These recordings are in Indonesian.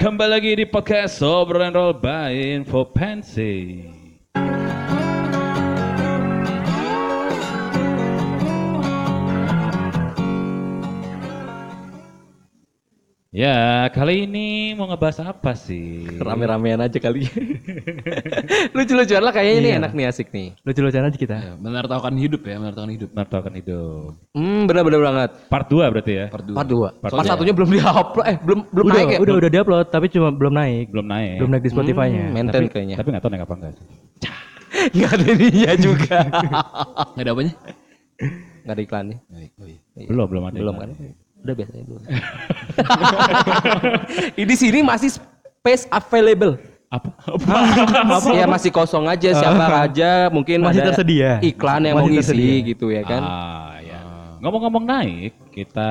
Kembali lagi di podcast Sobro and Roll by Info Ya, kali ini mau ngebahas apa sih? Rame-ramean aja kali. Lucu-lucuan lah kayaknya ini enak nih asik nih. Lucu-lucuan aja kita. Ya, menertawakan hidup ya, menertawakan hidup. Menertawakan hidup. Hmm, bener-bener banget. Part 2 berarti ya? Part Part 2. 2. Part, satunya belum di-upload. Eh, belum belum udah, naik ya? udah, udah diupload tapi cuma belum naik. Belum naik. Belum naik di Spotify-nya. Hmm, maintain kayaknya. Tapi nggak tahu naik apa enggak. Enggak ada ininya juga. Gak ada apanya? Enggak ada iklannya. Oh, iya. Belum, belum ada. Belum kan? Udah biasanya belum. di sini masih space available. Apa? Ya masih kosong aja siapa aja mungkin Masih ada tersedia. iklan yang mau Masih ngisi tersedia. gitu ya kan. Ah, ya. Ngomong-ngomong naik, kita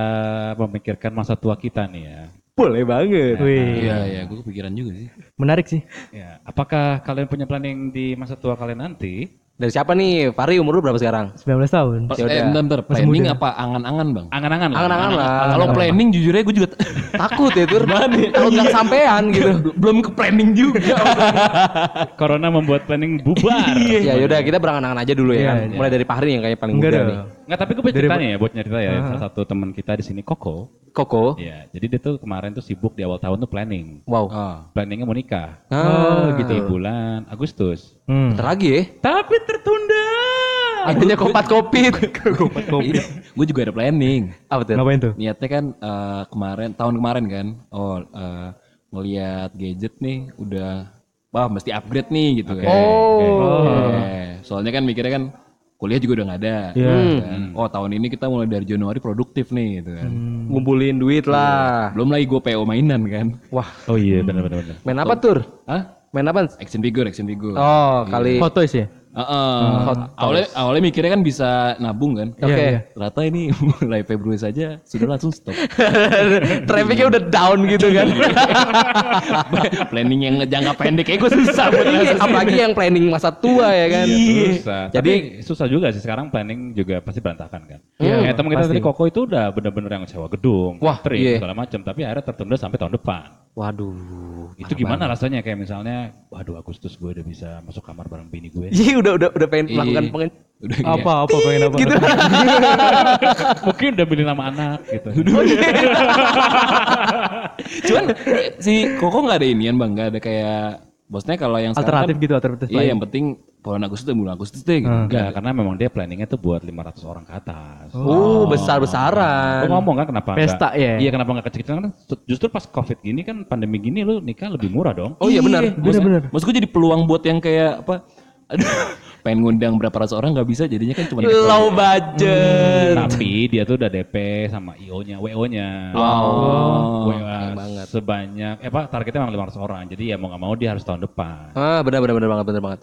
memikirkan masa tua kita nih ya. Boleh banget. Wih, Iya, iya, gue kepikiran juga sih. menarik sih. Ya, apakah kalian punya planning di masa tua kalian nanti? Dari siapa nih? Fari umur lu berapa sekarang? 19 tahun. Ya eh, udah. bentar, bentar. Planning apa angan-angan bang? Angan-angan lah. Angan-angan lah. Kalau planning jujur aja gue juga Takut ya tur. Takut nggak sampean gitu. belum ke planning juga. Corona membuat planning bubar. ya yaudah kita berangan-angan aja dulu ya Iya, kan. iya. Mulai dari Fahri yang kayak paling Enggak muda nih. Nggak, tapi gue punya cerita nih ya, buat nyerita ya. Salah satu teman kita di sini, Koko. Koko. Ya, jadi dia tuh kemarin tuh sibuk di awal tahun tuh planning. Wow. Ah. Planningnya mau nikah. Ah, Di bulan Agustus. Hmm. Bentar lagi ya. Tapi tertunda. Adanya kopat kopit. Iya, gue juga ada planning. Apa tuh? Ngapain tuh? Niatnya kan eh, kemarin, tahun kemarin kan. Oh, eh, ngeliat gadget nih udah, wah mesti upgrade nih gitu kan. Oh. Eh, soalnya kan mikirnya kan kuliah juga udah nggak ada. Iya. Kan. Oh tahun ini kita mulai dari Januari produktif nih gitu kan. Ngumpulin duit lah. Belum lagi gue PO mainan kan. Wah, Oh iya, benar-benar. benar. main apa tur? Hah? Main apa? Action figure, action figure. Oh, kali. Hot Toys ya? Heeh. awalnya, awalnya mikirnya kan bisa nabung kan. Oke. Iya, iya. Ternyata ini mulai Februari saja sudah langsung stop. Trafficnya udah down gitu kan. Planning yang jangka pendek kayak gue susah buat Iya, Apalagi yang planning masa tua ya kan. Susah. Jadi- Jadi susah juga sih sekarang planning juga pasti berantakan kan. Iya, Kayak teman kita tadi Koko itu udah bener-bener yang sewa gedung, Wah, catering, iya. segala macam. Tapi akhirnya tertunda sampai tahun depan. Waduh. itu gimana rasanya kayak misalnya, waduh Agustus gue udah bisa masuk kamar bareng bini gue. Iya udah udah udah pengen melakukan Iya. pengen Udah Apa apa pengen apa? gitu. Mungkin udah beli nama anak gitu. Cuman si Koko nggak ada inian bang, nggak ada kayak Bosnya kalau yang Alternatif kan, gitu, alternatif Iya lain. yang penting bulan Agustus dan bulan Agustus deh gitu. Enggak, karena memang dia planningnya tuh buat 500 orang ke atas. Oh, besar-besaran. Lu ngomong kan kenapa Pesta, enggak? ya? Iya kenapa nggak kecil-kecilan kan justru pas covid gini kan pandemi gini lu nikah lebih murah dong. Oh iya benar. Bener-bener. Maksud gue jadi peluang buat yang kayak apa? Aduh, pengen ngundang berapa ratus orang nggak bisa jadinya kan cuma Low budget. Tapi dia tuh udah DP sama IO-nya, WO-nya. Wow. WA sebanyak eh apa targetnya memang 500 orang. Jadi ya mau nggak mau dia harus tahun depan. Ah, benar benar benar banget benar banget.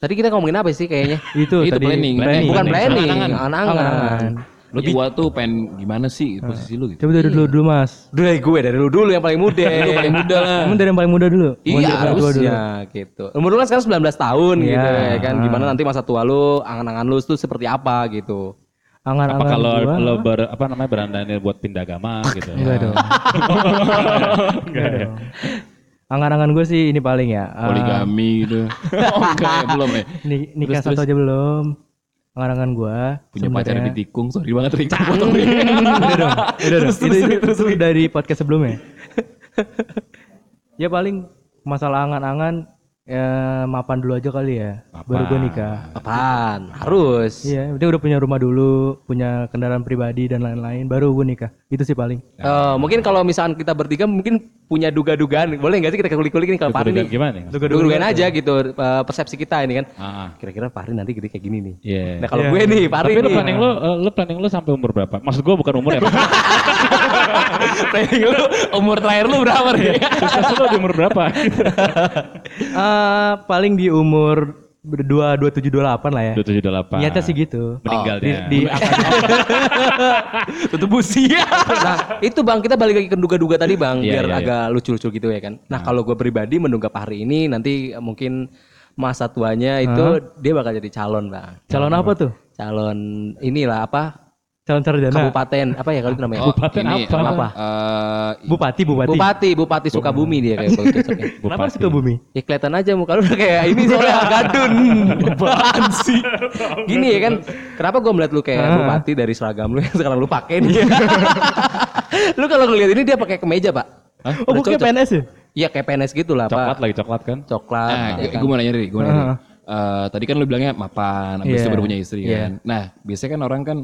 Tadi kita ngomongin apa sih kayaknya? Itu, Itu tadi planning. Bukan planning, Angan-angan. angan-angan. Lu tua tuh pengen gimana sih posisi lu gitu. Coba dari dulu dulu mas. Dari gue dari lu dulu yang paling muda. Lu paling muda lah. Emang dari yang paling muda dulu. Iya dulu. harusnya gitu. Umur lu kan sekarang 19 tahun gitu Iya. ya kan. Gimana nanti masa tua lu, angan-angan lu tuh seperti apa gitu. Apa Angan-angan kalau gua. lo ber, apa namanya berandanya buat pindah agama gitu. Enggak dong. Enggak dong. Angan-angan gue sih ini paling ya. eh, Poligami gitu. Oh enggak ya, belum ya. ni- nikah satu aja belum. Angan-angan gue. Punya pacar di tikung, sorry banget Rik. Udah dong. Udah dong. Itu, itu, itu dari podcast sebelumnya. ya paling masalah angan-angan ya mapan dulu aja kali ya. Baru gue nikah. Apaan? Harus. Iya, dia udah punya rumah dulu, punya kendaraan pribadi dan lain-lain, baru gue nikah. Itu sih paling. Eh, mungkin kalau misalkan kita bertiga mungkin punya duga-dugaan. Boleh nggak sih kita kulik-kulik nih kalau Fahri Duga-dugaan nih? gimana nih? Duga-dugaan aja gitu eh, persepsi kita ini kan. Ah, Kira-kira Fahri nanti gede kayak gini nih. Iya. Nah kalau gue nih, Fahri Tapi lu nih. planning lu, eh, lu planning lu sampai umur berapa? Maksud gua bukan umur ya. planning lu umur terakhir lu berapa nih? Sukses lu di umur berapa? Eh, paling di umur berdua dua tujuh dua delapan lah ya. 2728. Niatnya sih gitu. Meninggalnya. Di, di Tutup usia. nah, itu Bang, kita balik lagi ke duga-duga tadi Bang, Iya, biar iya, iya. agak lucu-lucu gitu ya kan. Nah, kalau gue pribadi menduga Pak hari ini nanti mungkin masa tuanya itu dia bakal jadi calon, Bang. calon apa tuh? Calon inilah apa? Calon sarjana. kabupaten apa ya kalau itu namanya? Kabupaten ini, apa? Apa? Eh, Bupati, bupati. Bupati, Bupati Sukabumi dia kayak cocoknya. Kenapa Bupati. suka bumi? Ya kelihatan aja muka lu kayak ini soalnya gadun. Apaan sih? Gini ya kan, kenapa gue melihat lu kayak Ah. bupati dari seragam lu yang sekarang lu pakai nih. lu kalau ngeliat ini dia pakai kemeja, Pak. Oh, Udah bukan. PNS ya? Iya kayak PNS gitu lah, Coklat Pak. lagi coklat kan? Coklat. Nah, ya kan? gue mau nanya nih, gue mau nanya. Eh, tadi kan lu bilangnya mapan, habis Iya. itu baru punya istri Iya. kan. Nah, biasanya kan orang kan,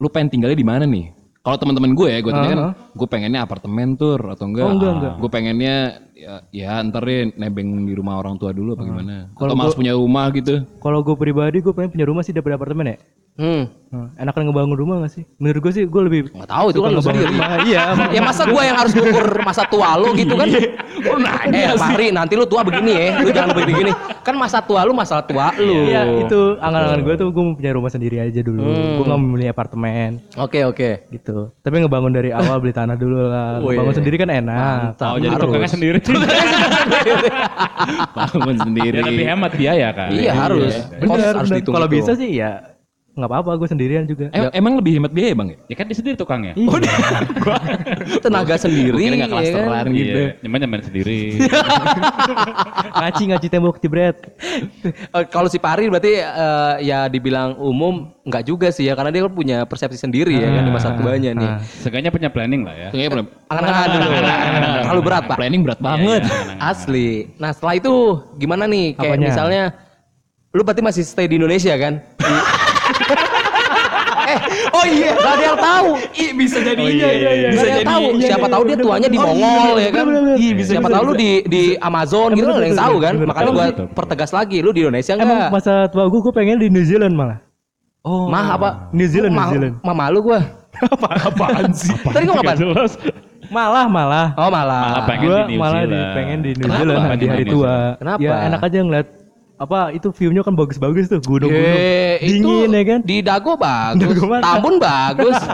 lu pengen tinggalnya di mana nih? Kalau teman-teman gue ya, gue tanya kan, gue pengennya apartemen tur atau enggak? Oh, enggak, enggak. Gue pengennya ya, ya ntar deh nebeng di rumah orang tua dulu apa gimana? Atau malas punya rumah gitu? Kalau gue pribadi gue pengen punya rumah sih daripada apartemen ya. Hmm. Nah, enakan ngebangun rumah gak sih? Menurut gue sih gue lebih Nggak tahu itu kan ngebangun sendiri. rumah. Iya. Ya masa gua yang harus ngukur masa tua lu gitu kan? Iya. Oh, eh, Fahri, nanti lu tua begini ya. Lu jangan begini. Kan masa tua lu masalah tua lu. Iya, itu angan-angan gue tuh gue mau punya rumah sendiri aja dulu. Gue gak mau beli apartemen Oke, oke. gitu. Tapi ngebangun dari awal beli tanah dulu lah. Wih. Bangun sendiri kan enak. Oh, jadi harus. tukangnya sendiri. Bangun sendiri. ya lebih hemat biaya kan? Iya, harus. Bener, harus bener. dihitung Kalau bisa sih ya nggak apa-apa gue sendirian juga. Eh, Emang lebih hemat biaya bang ya? Ya kan dia sendiri tukangnya. tenaga sendiri. Kira nggak ya kan? klasteran gitu. Iya, nyaman nyaman sendiri. ngaci ngaci tembok jebret. Eh, Kalau si Pari berarti eh, ya dibilang umum nggak juga sih ya karena dia kan punya persepsi sendiri ya kan di masa tuanya nih. Seenggaknya punya planning lah ya. Kayaknya belum. Angan-angan dulu. Terlalu berat, Pak. Planning berat banget. Asli. Nah setelah itu gimana nih? Kayak misalnya, lu berarti masih stay di Indonesia kan? Eh, oh iya, gak ada yang tahu. Ih, bisa jadi iya, iya, iya. Bisa jadi. Tahu. Siapa tahu dia tuanya di Mongol ya kan? Iya, bisa. Siapa tahu lu di di Amazon gitu nggak ada yang tahu kan? Makanya gua pertegas lagi, lu di Indonesia Emang enggak? masa tua gue gue pengen di New Zealand malah. Oh. Mah apa? New Zealand, New Zealand. Mama lu gua. Apaan sih? Tadi gua ngapain? jelas. Malah malah. Oh malah. Malah pengen Gue di New malah di, Zealand. pengen di New Kenapa? Zealand di hari tua. Kenapa? Ya enak aja ngeliat apa itu view-nya kan bagus-bagus tuh gunung-gunung. Ye, Dingin itu ya kan? Di Dago bagus, Dago mana? Tambun bagus.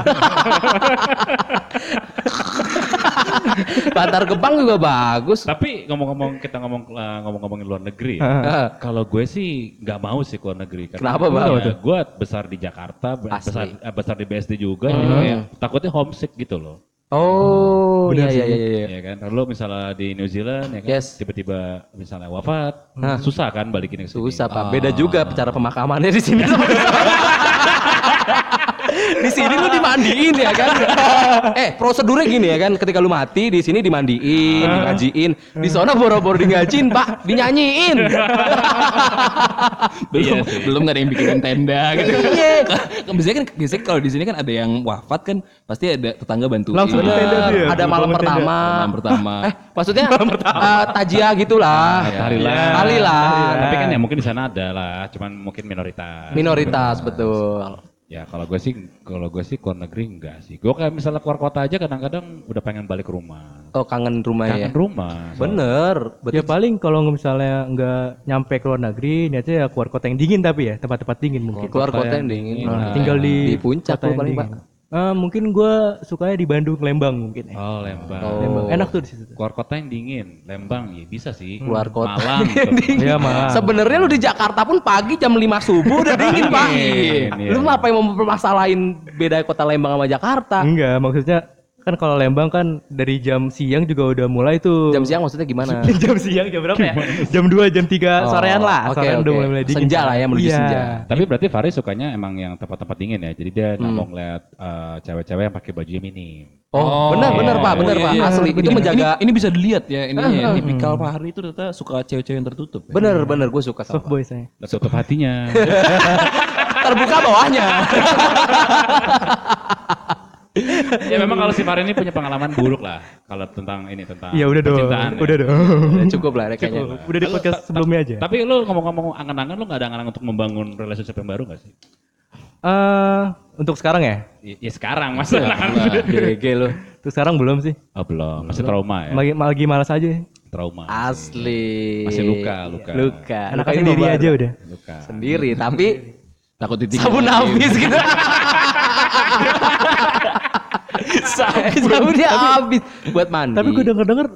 Bantar Gebang juga bagus. Tapi ngomong-ngomong kita ngomong eh, ngomong-ngomongin luar negeri. ya. Kalau gue sih nggak mau sih ke luar negeri. Karena Kenapa, Bang? ya, gue besar di Jakarta, Asli. besar, eh, besar di BSD juga. jadi kayak takutnya homesick gitu loh. Oh, iya Benar iya sih. iya iya. Ya kan, lalu misalnya di New Zealand ya kan, Yes. tiba-tiba misalnya wafat, Hah. susah kan balikin ke sini. Susah Pak. Beda juga cara pemakamannya di sini di. Di sini lu dimandiin ya kan. eh, prosedurnya gini ya kan, ketika lu mati di sini dimandiin, digajiin. Di sana boro-boro digajiin, Pak, dinyanyiin. belum Iya belum nggak ada yang bikin tenda gitu. Iya. Kan biasanya kan biasanya kalau di sini kan ada yang wafat kan pasti ada tetangga bantuin. Langsung di tenda tuh ya, Ada malam pertama. Malam pertama. Eh, maksudnya eh, tajia gitulah. Tahlilan. Tahlilan. Tapi kan ya mungkin di sana ada lah, cuman mungkin minoritas. Minoritas betul. Ya kalau gue sih, kalau gue sih keluar negeri enggak sih. Gue kayak misalnya keluar kota aja kadang-kadang udah pengen balik ke rumah. Oh kangen rumah ya. Kangen rumah. soalnya. Bener. Ya paling kalau misalnya nggak nyampe ke luar negeri, niatnya ya keluar kota yang dingin tapi ya tempat-tempat dingin mungkin. Keluar kota yang dingin. Nah, tinggal di Di puncak kota yang paling, dingin. Pak. Eh, mungkin gue sukanya di Bandung, Lembang mungkin ya. Oh Lembang. Lembang. Enak tuh di situ. Keluar kota yang dingin, Lembang ya bisa sih. Keluar kota Malang. yang dingin. Iya, Malang. Sebenarnya lu di Jakarta pun pagi jam 5 subuh udah dingin, Pak. Dingin, iya. Lu apa yang mempermasalahin beda kota Lembang sama Jakarta? Enggak, maksudnya kan kalau Lembang kan dari jam siang juga udah mulai tuh. Jam siang maksudnya gimana? jam siang jam berapa ya? Jam 2, jam 3 Oh, sorean lah. oke, sorean udah oke. mulai mulai dingin. Senja lah ya, menuju Iya. senja. Tapi berarti Faris sukanya emang yang tempat-tempat dingin ya. Jadi dia nggak Hmm. mau ngeliat eh, cewek-cewek yang pakai baju minim. Oh, benar benar Pak, benar iya, Pak. iya. Asli itu menjaga ini, ini bisa dilihat ya ini Ah, ya, ah. tipikal Pak Hari itu ternyata suka cewek-cewek yang tertutup. Ya. bener bener gue suka sama Soft boy saya. Tutup hatinya. terbuka bawahnya. ya memang kalau si Faris ini punya pengalaman buruk lah. Kalau tentang ini tentang Iya udah dong. percintaan ya. Udah dong. Udah cukup lah ya kayaknya. Cukup. Udah di podcast sebelumnya aja. Tapi lu ngomong-ngomong angan-angan lu gak ada angan-angan untuk membangun relationship yang baru gak sih? Eh, untuk sekarang ya? Ya, ya sekarang masalah. GG lu. Untuk sekarang belum sih. Oh belum, masih trauma ya. Lagi, lagi malas aja. Trauma. Asli. Masih luka, luka. Luka. Ini sendiri aja udah. Luka. Sendiri tapi Takut titik. sabun habis gitu. Sabunnya habis buat mandi. Tapi gue denger-denger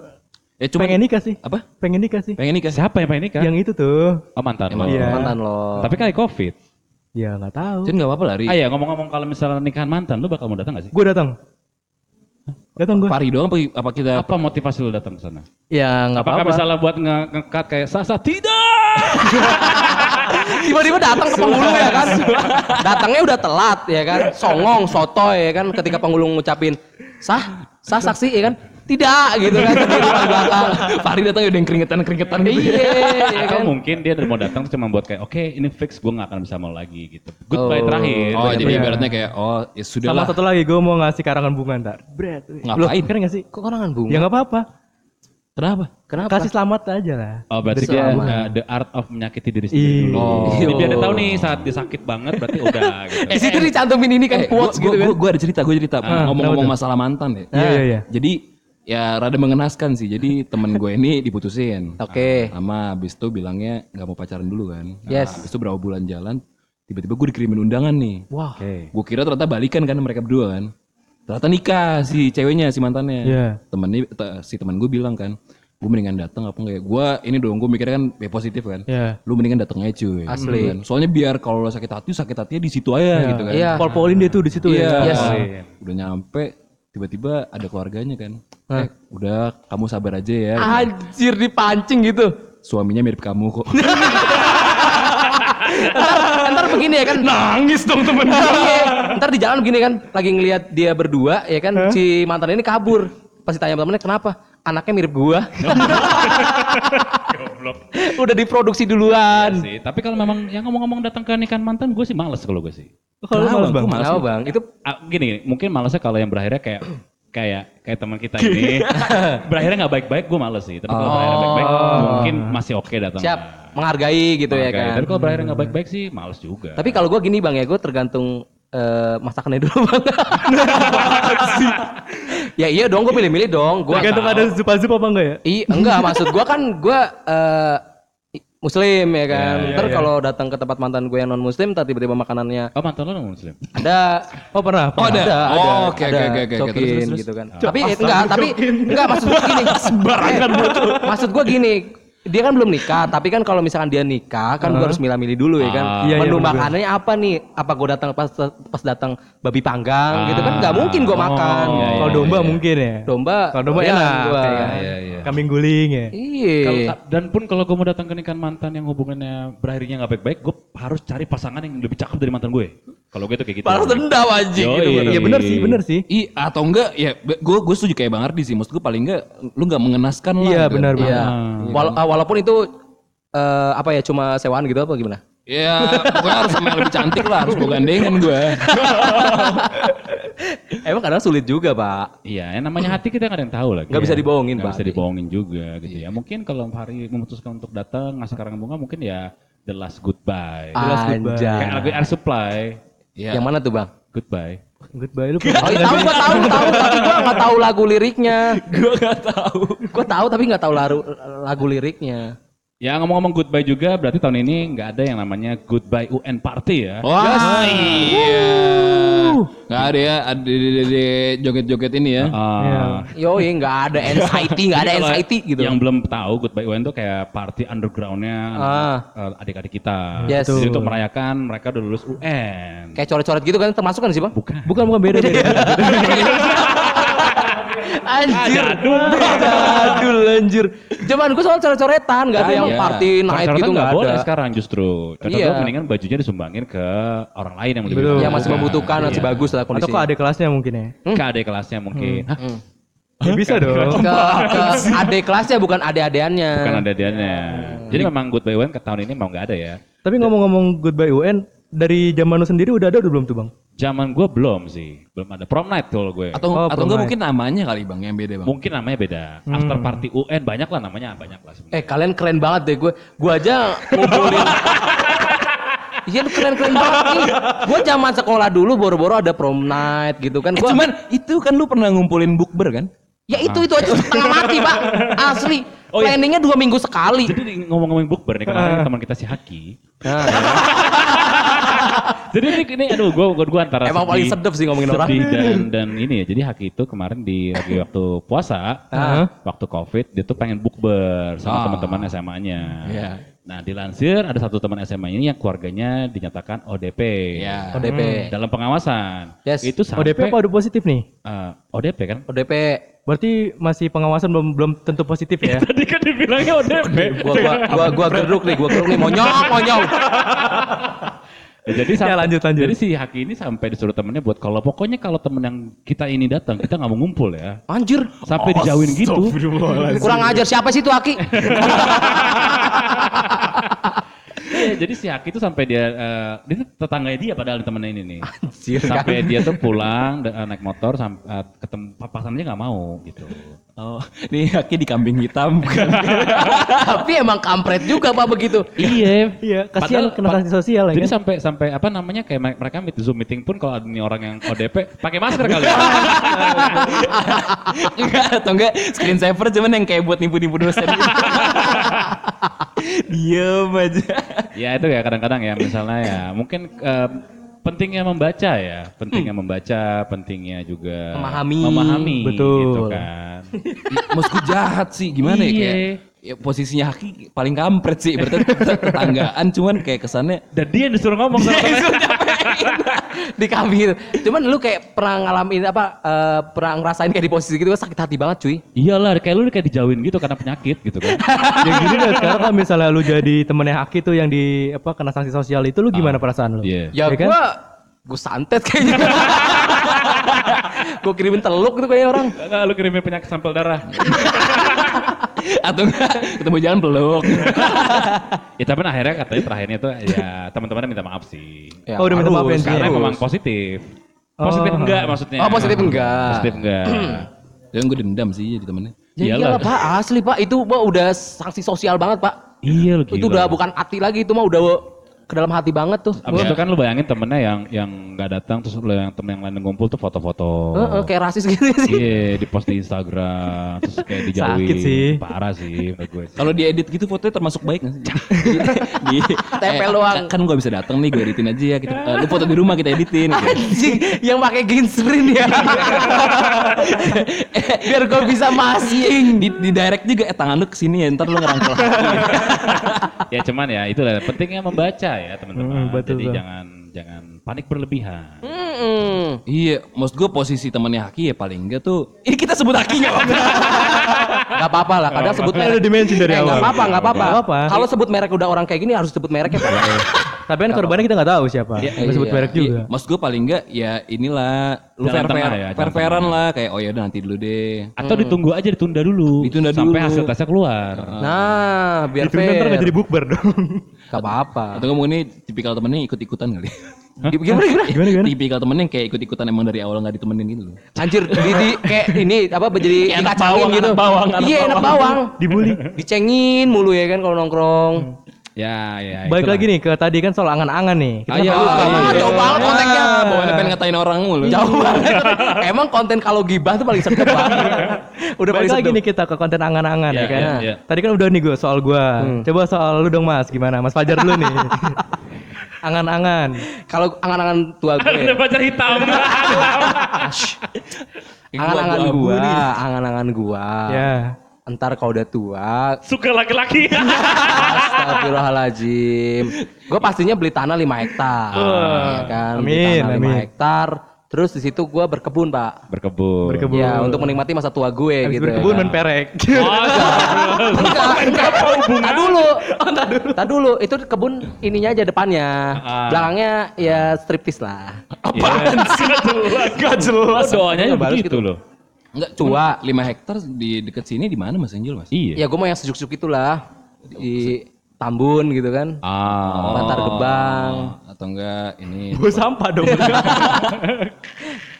Ya cuma pengen nikah sih. apa? Pengen nikah sih. Pengen nikah? Siapa yang pengen nikah? Yang itu tuh. Oh mantan Emang. lo. Iya. mantan lo. Tapi kayak covid. Ya nggak tahu. Jadi nggak apa-apa lah, Ri. Ah ya ngomong-ngomong kalau misalnya nikahan mantan, lu bakal mau datang gak sih? Gue datang. Datang gue. Pari doang apa, apa kita Apa motivasi lu datang ke sana? Ya nggak Apakah apa-apa. misalnya buat nge- nge-cut kayak Sasa tidak? Tiba-tiba datang ke penghulu ya kan. Datangnya udah telat ya kan. Songong, sotoy ya kan ketika penghulu ngucapin sah, sah saksi ya kan. Tidak gitu kan di belakang. Pari datang udah yang keringetan-keringetan gitu. Iya, ya kan. mungkin dia mau datang tuh cuma buat kayak oke ini fix gue gak akan bisa mau lagi gitu. Goodbye Oh. terakhir. Oh, jadi ibaratnya kayak oh ya sudah Sama satu lagi gue mau ngasih karangan bunga ntar. Bret. Ngapain? Keren gak sih? Kok karangan bunga? Ya nggak apa-apa. Kenapa? Kenapa? Kasih selamat aja lah. Oh berarti dia uh, the art of menyakiti diri sendiri Iya. dulu. Oh. Jadi biar dia tahu nih saat dia sakit banget berarti udah gitu. Di situ dicantumin ini kan Eh, quotes gua, gitu kan. gua, gua ada cerita, gua cerita. Ah, Ngomong-ngomong tuh? masalah mantan ya. Iya iya iya. Jadi ya rada mengenaskan sih. Jadi temen gue ini diputusin. Oke. Sama abis itu bilangnya nggak mau pacaran dulu kan. Nah, Yes. Abis itu berapa bulan jalan, tiba-tiba gue dikirimin undangan nih. Wah. Oke. Gue kira ternyata balikan kan mereka berdua kan. Ternyata nikah si ceweknya, si mantannya. Iya. Temennya, te- si teman gue bilang kan, gue mendingan datang apa enggak. Gue ini dong, gue mikirnya kan ya positif kan. Iya. Lu mendingan datang aja cuy. Asli. Gitu kan. Soalnya biar kalau lo sakit hati, sakit hatinya di situ aja gitu kan. Iya. Pol-polin dia tuh di situ Iya. ya. Yes. Udah nyampe, tiba-tiba ada keluarganya kan. Eh, udah kamu sabar aja ya. Anjir dipancing gitu. Suaminya mirip kamu kok. Ntar, ntar begini ya kan. Nangis dong temen Iya, ntar di jalan begini kan, lagi ngelihat dia berdua ya kan, si mantan ini kabur. Pasti tanya temennya kenapa? Anaknya mirip gua. Udah diproduksi duluan. sih. Tapi kalau memang yang ngomong-ngomong datang ke nikahan mantan, gue sih males kalau gue sih. Kalau lu males bang. Kenapa bang? Itu Ah, gini, gini, mungkin malesnya kalau yang berakhirnya kayak kayak kayak teman kita ini berakhirnya nggak baik-baik, gue males sih. Tapi kalau berakhirnya baik-baik, mungkin masih oke datang. siap menghargai gitu ya kan. Tapi kalau berakhirnya nggak baik-baik sih, males juga. Tapi kalau gua gini bang ya, gue tergantung eh, masakannya dulu bang. ya iya dong, gue pilih-milih dong. Gua Tergantung ada zupa-zupa apa enggak ya? Iya, enggak maksud gua kan gua eh, i- muslim ya kan. Iya, Ntar kalau datang ke tempat mantan gue yang non muslim, ntar tiba-tiba makanannya oh mantan lo non muslim. ada Oh pernah. Oh, ada? ada, Oh, ada, oke, ada, oke, oke, oke. terus, terus. gitu kan. Tapi eh, enggak, tapi enggak maksud gua gini. Sembarangan Maksud gua gini, dia kan belum nikah, tapi kan kalau misalkan dia nikah, kan gua harus milah-milih dulu ya kan. Ah. Iya, iya, Menu makanannya apa nih? Apa gua datang pas pas datang babi panggang gitu kan nggak mungkin gua makan. iya, iya, Kalau domba mungkin ya. Domba, Kalau domba doyan enak. gua. kayak Iya, iya. Kambing guling ya. Iya. Kalau- dan pun kalau gue mau datang ke nikahan mantan yang hubungannya berakhirnya nggak baik-baik, gue harus cari pasangan yang lebih cakep dari mantan gue. Kalau gue tuh kayak gitu. Balas dendam anjing Yoi. gitu. Iya bener sih, bener sih. I atau enggak ya gue gue setuju kayak Bang Ardi sih. Maksud gue paling enggak lu enggak mengenaskan lah. Iya gitu. benar Iya. benar. Wala- ah, walaupun itu eh, apa ya cuma sewaan gitu apa gimana? Ya pokoknya harus sama yang lebih cantik lah. Harus gue gandengan gue. Emang kadang sulit juga, Pak. Iya, yang namanya hati kita nggak ada yang tahu lah. Nggak bisa dibohongin, Nggak Pak. bisa dibohongin juga gitu ya. Mungkin kalau hari memutuskan untuk datang ngasih karangan bunga mungkin ya the last goodbye. Anjay. Kayak lagu Air Supply, Ya. Yang mana tuh, Bang? goodbye. Goodbye lu. Oh, tahu gua tahu, tahu, tapi gua nggak tahu lagu liriknya. gua nggak tahu. Gua tahu tapi nggak tahu lagu, lagu liriknya. Ya ngomong-ngomong goodbye juga berarti tahun ini nggak ada yang namanya goodbye UN party ya. Wah iya. Nggak ada ya. Ada di- di joget-joget ini ya. Ah, Yoi, nggak ada anxiety, nggak ada Kalau anxiety gitu. Yang belum tahu Goodbye UN tuh kayak party undergroundnya eh, adik-adik kita. Yes. Jadi untuk merayakan mereka udah lulus UN. Kayak coret-coret gitu kan termasuk kan sih, Bang? Bukan. Bukan bukan beda beda. Anjir. Jadul anjir. Zaman gua soal coret-coretan, nggak ada Tapi yang emang- party night gitu nggak nggak boleh ada. sekarang justru. Kata Iya. mendingan bajunya disumbangin ke orang lain yang lebih Betul. Yang masih membutuhkan masih Iya. bagus lah Atau kondisinya. kok ada kelasnya mungkin ya. Ke adik kelasnya mungkin. Hah? Ya bisa dong. ke, ke adik kelasnya bukan adik-adiannya. Bukan ada dianya. Jadi memang Goodbye UN ke tahun ini mau nggak ada ya. Tapi ngomong-ngomong goodbye UN dari zaman lu sendiri udah ada udah belum tuh bang? Zaman gue belum sih, belum ada prom night kalau gue. Atau Oh, atau enggak pernah. mungkin namanya kali Bang yang beda Bang. Mungkin namanya beda. After party UN banyak lah namanya banyak lah sebenarnya. Eh kalian keren banget deh gue. Gue aja ngumpulin. Iya lu keren-keren banget nih. Gue zaman sekolah dulu boro-boro ada prom night gitu kan. Eh, Gua, cuman itu kan lu pernah ngumpulin bukber kan? ya itu itu aja setengah mati pak. Asli. Oh, iya. Planningnya dua minggu sekali. Jadi di- ngomong-ngomongin bukber nih kemarin teman kita si Haki. Nah, Jadi ini, ini aduh gue gue gua antara emang paling sedep sih ngomongin orang. dan dan ini ya. Jadi Haki itu kemarin di lagi waktu puasa, Ah. waktu covid dia tuh pengen bukber sama Ah. teman-teman SMA-nya. Iya. Nah dilansir ada satu teman SMA ini yang keluarganya dinyatakan ODP. Ya. ODP. Dalam pengawasan. Yes. Itu sampai ODP apa udah positif nih? eh, ODP kan? ODP. Berarti masih pengawasan belum belum tentu positif ya? Tadi kan dibilangnya ODP. Gua gua gua gua geruk nih, gua geruk nih monyong monyong. Ya, jadi Ya, lanjut, lanjut. Jadi si Haki ini sampai disuruh temennya buat kalau pokoknya kalau temen yang kita ini datang kita nggak mau ngumpul ya. Anjir. Sampai dijauhin gitu. Kurang ajar siapa sih itu Aki? Iya, jadi si Haki itu sampai dia eh, dia tetangganya dia padahal temennya ini nih. Anjir kan. Sampai dia tuh pulang eh, naik motor sampai ketemu papasan aja nggak mau gitu. Oh, ini Haki di kambing hitam bukan? Tapi emang kampret juga Pak begitu. iya. Iya, kasihan kena sanksi sosial ya Jadi kan? sampai sampai apa namanya kayak me- mereka meet Zoom meeting pun kalau ada nih orang yang ODP pakai masker kali. ya. enggak atau enggak screensaver cuman yang kayak buat nipu-nipu dosen gitu. Diem aja. ya itu ya kadang-kadang ya misalnya ya mungkin eh, pentingnya membaca ya, pentingnya membaca, pentingnya juga Memahami. memahami Betul. gitu kan. Maksudku jahat sih gimana ya Iya. kayak ya, posisinya Haki paling kampret sih berarti tetanggaan cuman kayak kesannya Dan dia yang disuruh ngomong sama di kambing itu. Cuman lu kayak pernah ngalamin apa eh, pernah ngerasain kayak di posisi gitu sakit hati banget cuy. Iyalah kayak lu kayak dijauhin gitu karena penyakit gitu kan. ya gini deh, sekarang kalau misalnya lu jadi temennya Haki tuh yang di apa kena sanksi sosial itu lu gimana perasaan lu? Iya. Ya, Ya kan? gua gua santet kayaknya. gua kirimin teluk gitu kayaknya orang. Enggak lu kirimin penyakit sampel darah. Atau enggak ketemu jalan peluk. ya tapi akhirnya katanya terakhirnya tuh ya teman-temannya minta maaf sih. Ya, Oh, udah minta maaf ya? Karena memang positif. Positif Oh. enggak maksudnya. Oh, positif enggak. Positif enggak. Dan gue dendam sih jadi temennya. Ya Iyalah. iyalah Pak, asli Pak. Itu Pak udah sanksi sosial banget Pak. iya lu Itu udah bukan hati lagi, itu mah udah ke dalam hati banget tuh. Abis itu kan lu bayangin temennya yang yang nggak datang terus lu yang temen yang lain ngumpul tuh foto-foto. Heeh, kayak rasis gitu sih. Iya, di post di Instagram, terus kayak dijauhin. Sakit sih. Parah sih menurut gue sih. Kalau diedit gitu fotonya termasuk baik nggak sih? di, Tempel doang. Kan gue bisa datang nih gue editin aja ya. Kita, eh, lu foto di rumah kita editin. gitu. Anjing, yang pakai green screen ya. Biar gue bisa masking. di, di direct juga eh tangan lu ke sini ya ntar lu ngerangkul ya cuman ya itu lah pentingnya membaca ya teman-teman. Hmm, betul, Jadi betul. jangan jangan panik berlebihan. Mm-mm. iya, maksud gue posisi temannya Haki ya paling enggak tuh. Ini kita sebut Haki nggak apa-apa. Gak apa-apa lah, kadang sebut merek. udah dimention dari Eh, awal. Gak apa-apa, gak apa-apa. Nggak apa-apa. Kalau sebut merek udah orang kayak gini harus sebut mereknya Pak. Tapi kan korbannya kita nggak tahu siapa. Iya, Nggak sebut iya. merek juga. Iya, maksud gue paling enggak ya inilah lu Jalan fair tengah fair ya, jalan fair fairan lah kayak oh ya udah nanti dulu deh. Atau ditunggu aja ditunda dulu. Ditunda sampai dulu. hasil tesnya keluar. Nah, biar Itu ntar nggak fair. jadi bukber dong. Gak apa-apa. Atau kamu ini tipikal temennya ikut-ikutan kali. Gimana, gimana? gimana gimana? tipikal temennya yang kayak ikut-ikutan emang dari awal nggak ditemenin gitu loh. Anjir, di, di kayak ini apa jadi Kayak anak dikacangin bawang, gitu. anak bawang, anak iya, anak bawang. Dibully. Dicengin mulu ya kan kalau nongkrong. Ya, ya. Baik lagi nih ke tadi kan soal angan-angan nih. Kita Ayo, lupa Ah, nih. jauh banget kontennya. Bawaannya pengen ngatain orang mulu. Jauh banget. Emang konten kalau gibah tuh paling sedep banget. Udah paling Balik lagi sedep. nih kita ke konten angan-angan Iya, ya kan. iya, iya. Tadi kan udah nih gue soal gue. Coba soal lu dong Mas, gimana? Mas Fajar dulu nih. Angan-angan. Kalau angan-angan tua Ada gue. pacar hitam. Angan-angan Gua angan-angan gua. Ya. Entar kalau udah tua, Suka laki-laki. Astagfirullahaladzim. Gue pastinya beli tanah 5 hektar. ya kan? Beli Amin, tanah 5 amin. hektar. Terus di situ gue berkebun, Pak. Berkebun. Berkebun. Ya, untuk menikmati masa tua gue Habis gitu. berkebun ya. main perek. Enggak, enggak. Tar dulu. Tar dulu. Itu kebun ininya aja depannya. Ah. Belakangnya ya striptis lah. Apaan sih? Gak jelas. Doanya balas begitu gitu. loh. Enggak, cuma 5 hektar di dekat sini di mana Mas Angel, Mas? Iya. Ya gue mau yang sejuk-sejuk itulah. Di Tambun gitu kan. Ah. Bantar Gebang. Atau enggak ini Gue sampah dong.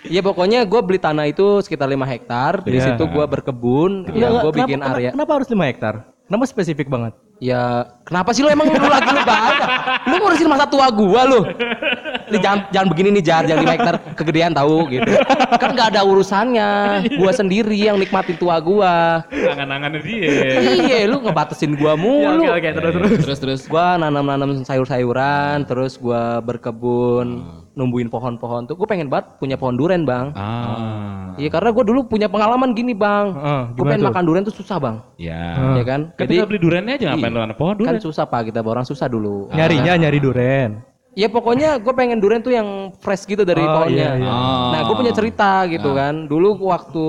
Iya pokoknya gue beli tanah itu sekitar 5 hektar. Di Iya. situ gue berkebun. Ya, gue bikin Kenapa- area. Kenapa harus 5 hektar? Kenapa spesifik banget? Ya kenapa sih lo emang lu lagi lu banyak? Lu ngurusin masa tua gua lu. Ini jangan jangan begini nih jar, jangan 5 hektar kegedean tahu gitu. Kan nggak ada urusannya. Gua sendiri yang nikmatin tua gua. Angan-angannya dia. iya, lu ngebatasin gua mulu. Oke oke terus terus. terus terus. Gua nanam-nanam sayur-sayuran, terus gua berkebun, numbuhin pohon-pohon tuh. Gue pengen banget punya pohon duren, Bang. Ah. Iya, karena gua dulu punya pengalaman gini, Bang. Gue gimana pengen tuh? makan duren tuh susah, Bang. Ya. Ya kan? Kan tinggal beli durennya aja ngapain lu anak pohon kan duren. susah, Pak. Kita orang susah dulu. Nyarinya nyari duren. Ya pokoknya gue pengen duren tuh yang fresh gitu dari Oh, pohonnya. iya, iya. Nah gue punya cerita gitu kan. Dulu waktu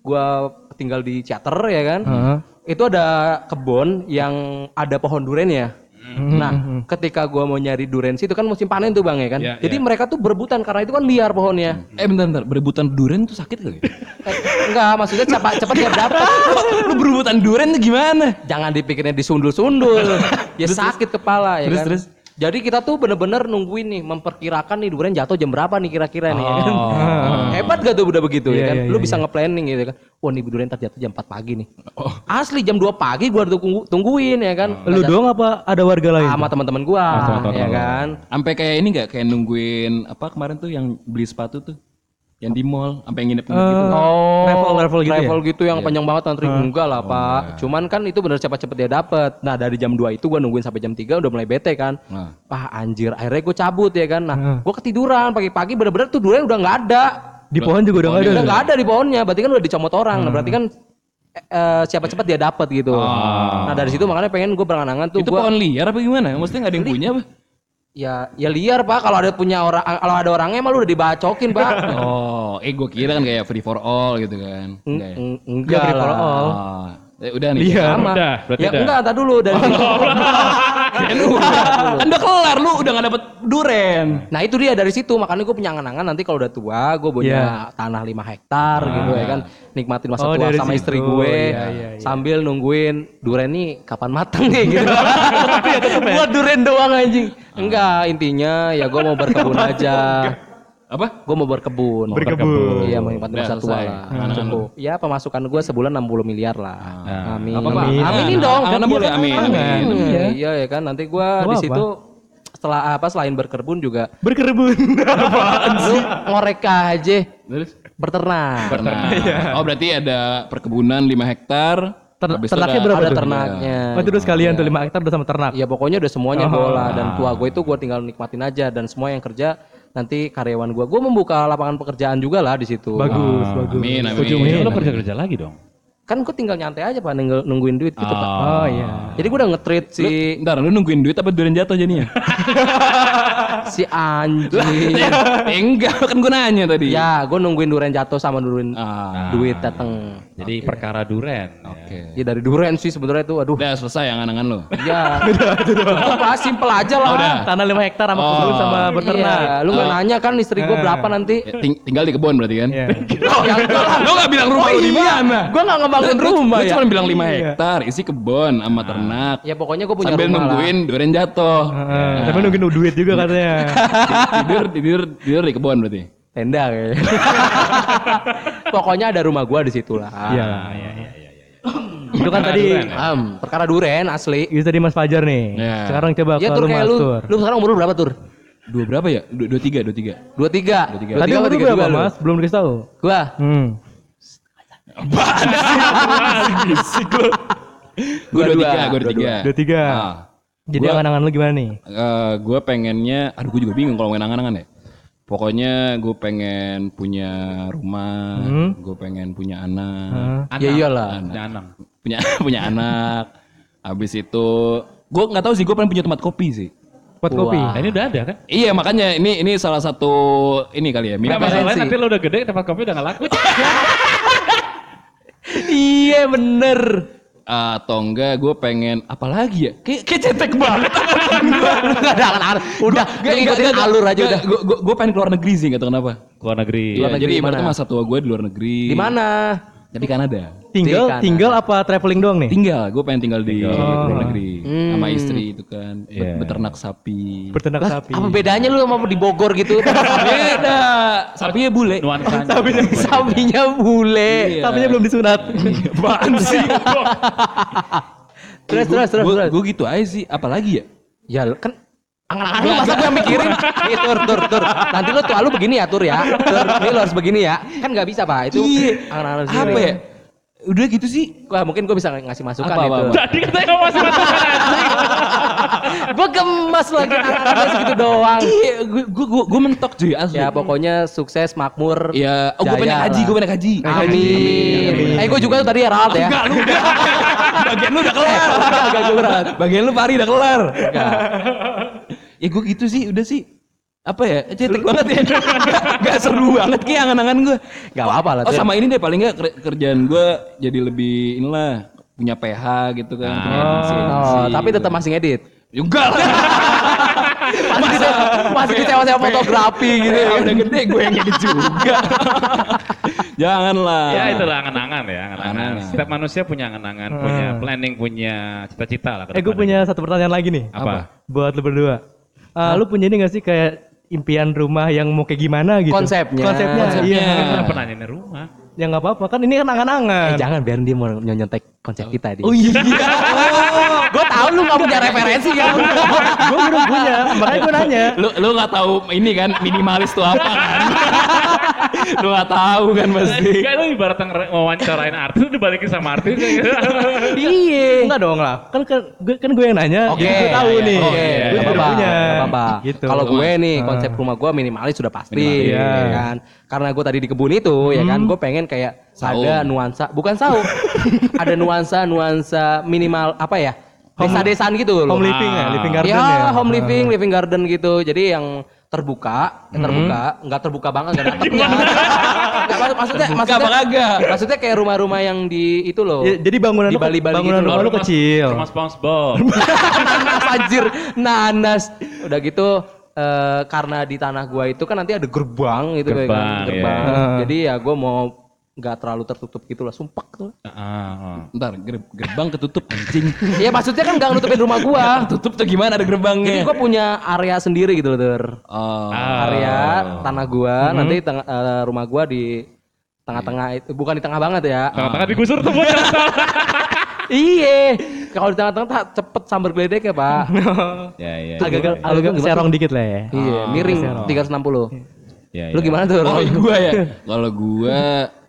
gue tinggal di Ciater ya kan. Heeh. Itu ada kebun yang ada pohon durennya. Hmm, Nah ketika gue mau nyari duren situ kan musim panen tuh bang ya kan. Iya, Jadi mereka tuh berebutan karena itu kan liar pohonnya. Eh bentar bentar, berebutan duren tuh sakit kali? Eh, enggak maksudnya cepat cepat dia dapat. lu berebutan duren tuh gimana? Jangan dipikirnya disundul-sundul. ya sakit kepala ya Terus, kan. terus? Jadi kita tuh bener-bener nungguin nih, memperkirakan nih duren jatuh jam berapa nih kira-kira nih. ya kan? Hebat gak tuh udah begitu Iya, ya kan? iya, Lu iya, bisa nge-planning gitu kan. Wah nih duren ntar jatuh jam 4 pagi nih. Asli jam 2 pagi gua udah tunggu, tungguin ya kan. Lu doang apa ada warga lain? Sama teman-teman gua teman-teman ya kan. Sampai kayak ini nggak kayak nungguin apa kemarin tuh yang beli sepatu tuh yang di mall sampai nginep nginep gitu. Oh, Level-level gitu ya? level gitu yang panjang banget antri enggak lah, Pak. Cuman kan itu bener cepat-cepat dia dapet. Nah, dari jam 2 itu gua nungguin sampai jam 3 udah mulai bete kan. Nah. Wah, anjir, akhirnya gue cabut ya kan. Nah, gua ketiduran pagi-pagi bener-bener tuh duren udah nggak ada. Di pohon juga udah nggak ada. Udah nggak ada di pohonnya, berarti kan udah dicomot orang. Nah, berarti kan eh, siapa cepat dia dapat gitu. Nah, dari situ makanya pengen gue berangan-angan tuh Itu gua pohon liar apa gimana? Maksudnya nggak ada yang punya apa? Ya ya liar, Pak. Kalau ada punya orang kalau ada orangnya emang lu udah dibacokin, Pak. Oh, eh gue kira kan kayak free for all gitu kan. Enggak ya? Eng- Enggak lah. Oh, eh, udah nih. Iya. Sama. Udah, berarti ya udah. enggak, tak dulu dari. Kan udah, kan udah kelar lu udah nggak dapet duren. Nah itu dia dari situ. Makanya gue punya angan-angan nanti kalau udah tua gue punya tanah 5 hektar gitu ya kan. Nikmatin masa Oh, tua sama situ. istri gue. Iya, iya, iya. sambil nungguin duren nih kapan matang nih? Gitu. Buat duren doang anjing. Enggak intinya ya gue mau berkebun aja. Apa? gue mau berkebun Berkebun. iya mau nikmatin masa tua selesai. lah. Cukup. Ya pemasukan gue sebulan 60 miliar lah. Amin. Apa, Pak? aminin dong. Amin, boleh. Amin, amin. Iya, iya ya kan? Nanti gue di situ setelah apa selain berkebun juga Berkerbun. lu ngorek aja Terus? berternak Pernah. Oh berarti ada perkebunan 5 hektar. Ter- ternaknya ada- berapa ada ternaknya Oh itu udah sekalian tuh 5 hektar udah sama ternak. ya pokoknya udah semuanya bola dan tua gue itu gue tinggal nikmatin aja dan semua yang kerja nanti karyawan gue gue membuka lapangan pekerjaan juga lah di situ Bagus, bagus. Amin, amin. Setuju, Ujungnya Min. lo kerja-kerja lagi dong. Kan gue tinggal nyantai aja pak nunggu- nungguin duit gitu pak Oh iya. jadi gue udah nge-treat si Ntar lu nungguin duit apa duren jatuh jadinya? si anjing eh, enggak kan gue nanya tadi. ya gue nungguin duren jatuh sama nungguin Ah, duit dateng Jadi perkara duren. Oke. ya dari duren sih sebenarnya tuh aduh Udah selesai angan-angan lo. ya cukup lah simple aja lah Tanah 5 hektar sama kebun sama beternak. Iya, lu nggak nanya kan istri gue berapa nanti Ya, ting- tinggal di kebun berarti kan? Iya. Oh, ya enggak lah. Lo gak bilang rumah Oh lu di iya, mana? gue nggak ngebangun rumah ya. cuma bilang 5 hektar, isi kebun sama ternak. Ya pokoknya gue punya Sambil rumah lah. nungguin duren jatuh. Heeh, Tapi nungguin duit juga katanya. tidur tidur tidur di kebun berarti. Tenda kayaknya. pokoknya ada rumah gue di situ lah. Iya, iya, iya. Itu kan tadi Am, perkara duren asli. itu tadi Mas Fajar nih. Iya. Sekarang coba Ya ke tur lu kayak Mas lu. Tur. Lu sekarang umur lu berapa tur? Dua berapa ya? Dua, dua tiga, dua tiga. Dua tiga. Tadi umur lu berapa Mas? Belum dikasih tahu. Gua Hmm. Gue dua tiga, gue dua tiga. Dua tiga. Ah. Jadi angan-angan lu gimana nih? gue pengennya, aduh gue juga bingung kalau main angan-angan ya. Pokoknya gue pengen punya rumah, Hmm. gue pengen punya anak, Hah? Ya iyalah. Punya anak. punya punya anak. Habis itu, gue nggak tahu sih gue pengen punya tempat kopi sih. Buat kopi. Nah ini udah ada kan? Iya makanya ini ini salah satu ini kali ya. Mimpi. masalahnya nanti lo udah gede tempat kopi udah gak laku. iya bener. atau enggak gue pengen apa lagi ya? Kayak kayak cetek banget. Gak ada angan-angan. Udah, gue ngikutin alur aja udah. Gue gue pengen keluar negeri sih nggak tahu kenapa. Luar negeri. Iya, negeri jadi ibaratnya masa tua gue di luar negeri. Di mana? Di Kanada. Tinggal kanan. tinggal apa traveling doang nih? Tinggal, gue pengen tinggal di luar negeri Hmm. sama istri itu kan, Iya. beternak sapi. Berternak sapi. Apa bedanya lu sama di Bogor gitu? Beda, sapinya bule. Nuansanya. Sapinya bule. Sapinya belum disunat. Apaan sih? Terus terus terus terus. Gue gitu aja sih, apalagi ya? Ya kan Angan-angan lu masa gue mikirin? Nih tur, tur, tur. Nanti lu tua lu begini ya tur ya. Tur, nih lu harus begini ya. Kan nggak bisa pak. Itu Iya. angan-angan sendiri. Apa ya? Udah gitu sih. Wah mungkin gue bisa ngasih masukan Apa, itu. apa, apa? Tadi katanya kamu masih masukan gue gemas lagi angan-angan segitu doang. Iya, gue gue gue, mentok cuy asli. Ya pokoknya sukses, makmur. Ya, oh gue pengen haji, gue pengen haji. Amin. Eh gue juga tuh tadi ya Rat ya. Enggak, lu. Bagian lu udah kelar. Bagian lu Pari udah kelar. Enggak. Ya gue gitu sih, udah sih. Apa ya? Cetek banget ya. Gak, gak seru banget kayak angan-angan gue. Gak apa-apa lah. Oh sama ini deh paling nggak ker- kerjaan gue jadi lebih inilah punya PH gitu kan. agensi- Oh, tapi gitu. tetap masih ngedit. juga lah. Masih masih kecewa-cewa fotografi gitu. Ya, udah gede gue yang edit juga. Janganlah. Ya itulah angan-angan ya, angan-angan. Setiap manusia punya angan-angan, punya planning, punya cita-cita lah. Eh gue punya satu pertanyaan lagi nih. apa? Buat lu berdua. Ah, lu punya ini gak sih kayak impian rumah yang mau kayak gimana gitu? Konsepnya. Konsepnya. Konsepnya. Iya. Kenapa nanya ini rumah? Ya nggak apa-apa kan ini kan angan-angan. Eh, jangan biar dia mau nyontek konsep kita di. Oh iya. gue tahu lu gak punya referensi kan. gue belum punya, makanya gue nanya. lu lu nggak tahu ini kan minimalis tuh apa kan? lu nggak tahu kan pasti. Kayak lu ibarat wawancarain artis, lu dibalikin sama artis. Iya. Enggak dong lah. Kan kan gue kan gue yang nanya, Oke, jadi gue tahu iya, nih. iya. Oke, Gue apa-apa, punya. apa-apa. Gitu. Kalau gue nih konsep rumah gue minimalis sudah pasti, Minimalis. ya Iya. kan. Karena gue tadi di kebun itu, ya kan, gue pengen kayak ada nuansa, bukan saung, ada nuansa nuansa minimal apa ya? Desa-desaan gitu loh. Home living ya, living garden ya, ya. home living, living garden gitu. Jadi yang terbuka, yang terbuka, nggak terbuka banget, nggak ada atapnya. Nggak, mak- maksudnya, Terbuka maksudnya, apa kagak? maksudnya kayak rumah-rumah yang di itu loh. Ya, jadi bangunan Di lu, Bali-Bali bangunan gitu rumah loh. lu kecil. Rumah SpongeBob. nanas anjir, nanas. Udah gitu eh, karena di tanah gua itu kan nanti ada gerbang gitu kayak kan, Gerbang, gerbang. iya. Jadi ya gua mau nggak terlalu tertutup gitu lah, sumpah tuh. Ah, ah. Ntar ger- gerbang ketutup anjing. Iya maksudnya kan nggak nutupin rumah gua. Tutup tuh gimana ada Jadi gerbangnya? gua punya area sendiri gitu loh, Tur. Oh. Area tanah gua, nanti tengah, eh, rumah gua di tengah-tengah itu bukan di tengah banget ya. Tengah-tengah digusur tuh bocah. Iya. Kalau di tengah-tengah tak cepet sambar geledek ya, Pak. Ya, ya. Agak-agak Kalau gua agak gimana serong dikit lah ya. Iya, miring 360. Ya, Lu ya. gimana tuh? Oh gua ya. Kalau gua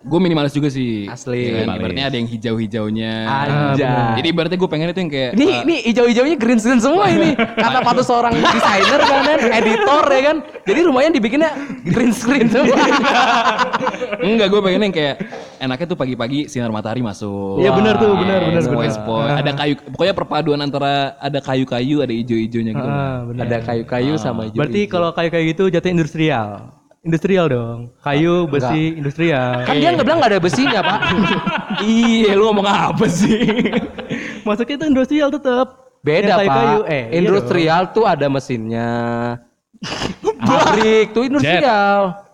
gua minimalis juga sih. Asli. Ya kan? Ibaratnya ada yang hijau-hijaunya. Anjay. Jadi ibaratnya gue pengen itu yang kayak Ini uh, ini hijau-hijaunya green screen semua ini. Kata patut seorang desainer kan, kan, editor ya kan. Jadi rumahnya dibikinnya green screen semua. enggak gue pengen yang kayak enaknya tuh pagi-pagi sinar matahari masuk. Iya benar tuh, benar benar Yes, benar. point. Ada kayu, pokoknya perpaduan antara ada kayu-kayu, ada hijau-hijaunya gitu. Ah, benar. Ada kayu-kayu sama hijau. Berarti kalau kayu kayak gitu jatuh industrial. Industrial dong. Kayu, besi, industrial. kan dia nggak bilang nggak ada besinya pak. iya, lu ngomong apa sih? Masuknya itu industrial tetap. Beda Yang pak. Eh, iya Industrial tuh ada mesinnya. Pabrik tuh industrial.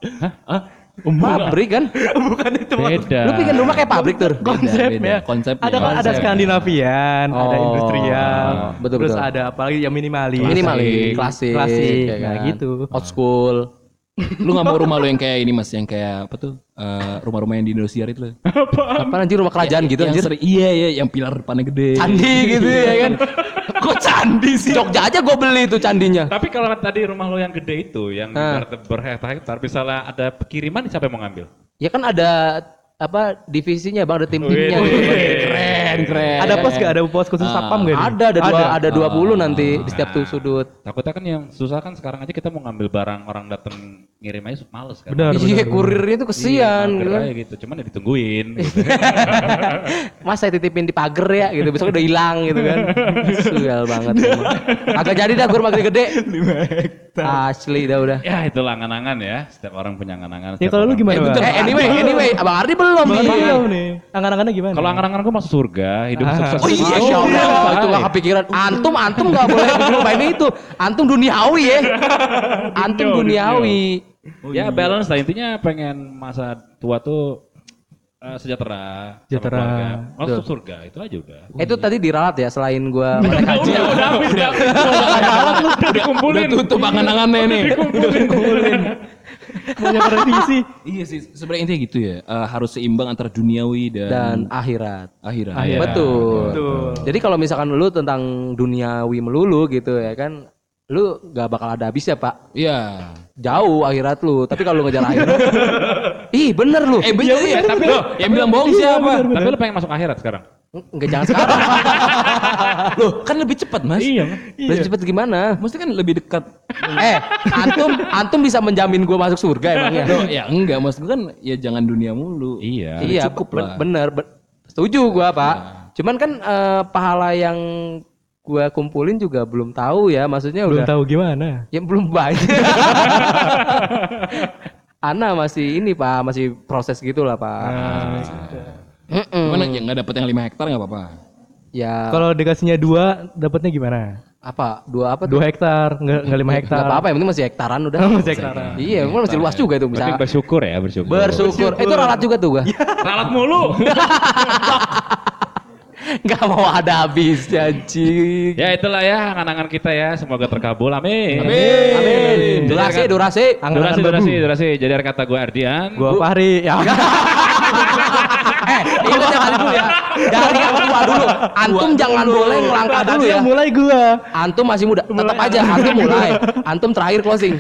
Pabrik kan? Bukan itu Beda. Lu bikin rumah kayak pabrik tuh. konsepnya. beda. Konsepnya. Ada kan ada Konsep. Skandinavian, ada Oh, industrial, betul, terus betul. ada apalagi yang minimalis. Minimalis, klasik, Klasik, ya nah kan? gitu. Old school. Lu gak mau rumah lu yang kayak ini mas, yang kayak apa tuh? Eh, rumah-rumah yang di Indosiar itu loh. Apa anjir rumah kerajaan gitu yang anjir? sering- iya iya, yang pilar depannya gede. Candi gitu ya kan? Kok candi sih? Jogja aja gue beli tuh candinya. Tapi kalau tadi rumah lo yang gede itu, yang Ah. berhektar-hektar, misalnya ada kiriman, siapa yang mau ngambil? Ya kan ada apa divisinya bang, ada tim-timnya. Gitu. Keren, keren. Ada pos gak? Ada pos khusus satpam gak? Ada, ada dua, ada 20 nanti di setiap tuh sudut. Takutnya kan yang susah kan sekarang aja kita mau ngambil barang orang datang ngirim aja males kan. Benar, Iya, kurirnya tuh kesian Mampir gitu kan. aja gitu, cuman ya ditungguin. gitu. Mas saya titipin di pagar ya gitu, besok udah hilang gitu kan. Sugal banget. Agak jadi dah gue rumah gede-gede. Asli dah udah. ya itu angan-angan ya, setiap orang punya angan-angan. Ya kalau lu gimana? Eh. Eh anyway, anyway, Abang Ardi belum nih. Belum nih. Angan-angannya gimana? Kalau angan-angan gue masuk surga, hidup Ah. sukses. Oh iya, Oh, Insya Allah. iya. itu gak kepikiran. Antum, antum gak boleh lupain itu. Antum duniawi ya. Antum duniawi. Ya balance lah intinya pengen masa tua tuh eh, sejahtera, Sejahtera. masuk surga itu aja udah. Itu tadi diralat ya selain gua haji. Udah, udah habis udah. Udah Udah dikumpulin. tutup angan-angannya nih. Banyak revisi. iya sih, sebenarnya intinya gitu ya. Eh, harus seimbang antara duniawi dan, dan akhirat. akhirat. Iya. betul. betul. Jadi kalau misalkan lu tentang duniawi melulu gitu ya kan, lu gak bakal ada habisnya pak. Iya. Jauh akhirat lu. Tapi kalau lu ngejar akhirat, ih bener lu. Eh bener ya, tapi lo yang bilang bohong siapa? Tapi lu pengen masuk akhirat sekarang? Enggak jangan sekarang. Loh, kan lebih cepat, Mas. Iya. Lebih cepet gimana? Maksudnya kan lebih dekat. eh, antum antum bisa menjamin gua masuk surga emangnya? Loh, ya enggak, maksud gue kan ya jangan dunia mulu. Iya. iya, cukup lah. bener, ben- setuju gua pak. Cuman kan eh, pahala yang gua kumpulin juga belum tahu ya, maksudnya Belum udah tahu gimana. ya belum banyak. Ana masih ini pak, masih proses gitulah pak. Mm-mm. Cuman yang nggak dapet yang 5 hektar nggak apa-apa. Ya Kalau dikasihnya dua, dapatnya gimana? apa? Dua apa tuh? Dua hektar, nggak nggak lima hektar. Nggak apa-apa, yang penting masih hektaran udah. Masih hektaran. Iya, emang masih luas juga itu bisa. Berarti bersyukur ya, bersyukur. Bersyukur. Eh, Itu ralat juga tuh gua. Ralat mulu. Gak mau ada habis anjing. ya itulah ya angan-angan kita ya. Semoga terkabul. Amin. Amin. Durasi, durasi. Durasi, durasi, durasi. Jadi kata gue Ardian. Gua Fahri. Ya. Eh, yang tadi dulu ya. Dari yang tua dulu. Antum jangan boleh ngelangkah dulu ya. yang mulai gua. Antum masih muda. Tetap aja antum mulai. Antum terakhir closing.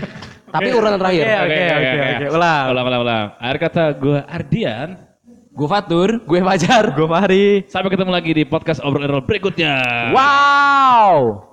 Tapi urutan terakhir. Oke, oke, oke, oke. Ulang. Ulang, ulang, ulang. Akhir kata gue Ardian. Gue Fatur. Gue Fajar. Gua Fahri. Sampai ketemu lagi di podcast obrol berikutnya. Wow.